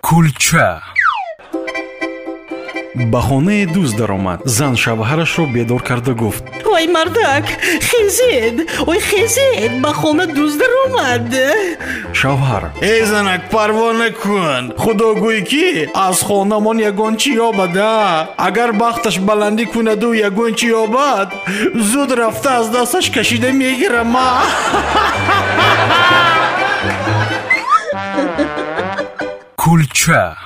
кулча. Ба хонае дӯст даромад. Зан шавҳарашро бедор карда гуфт. Ой мардак хезед ой хезед ба хона дӯст даромад. Шавҳар. Эй занак парво накун худо гӯй ки? Аз хонамон ягон чӣ ёбада агар бахташ баландӣ кунаду ягон чӣ ёбад? Зуд рафта аз дасташ кашида мегирама кулча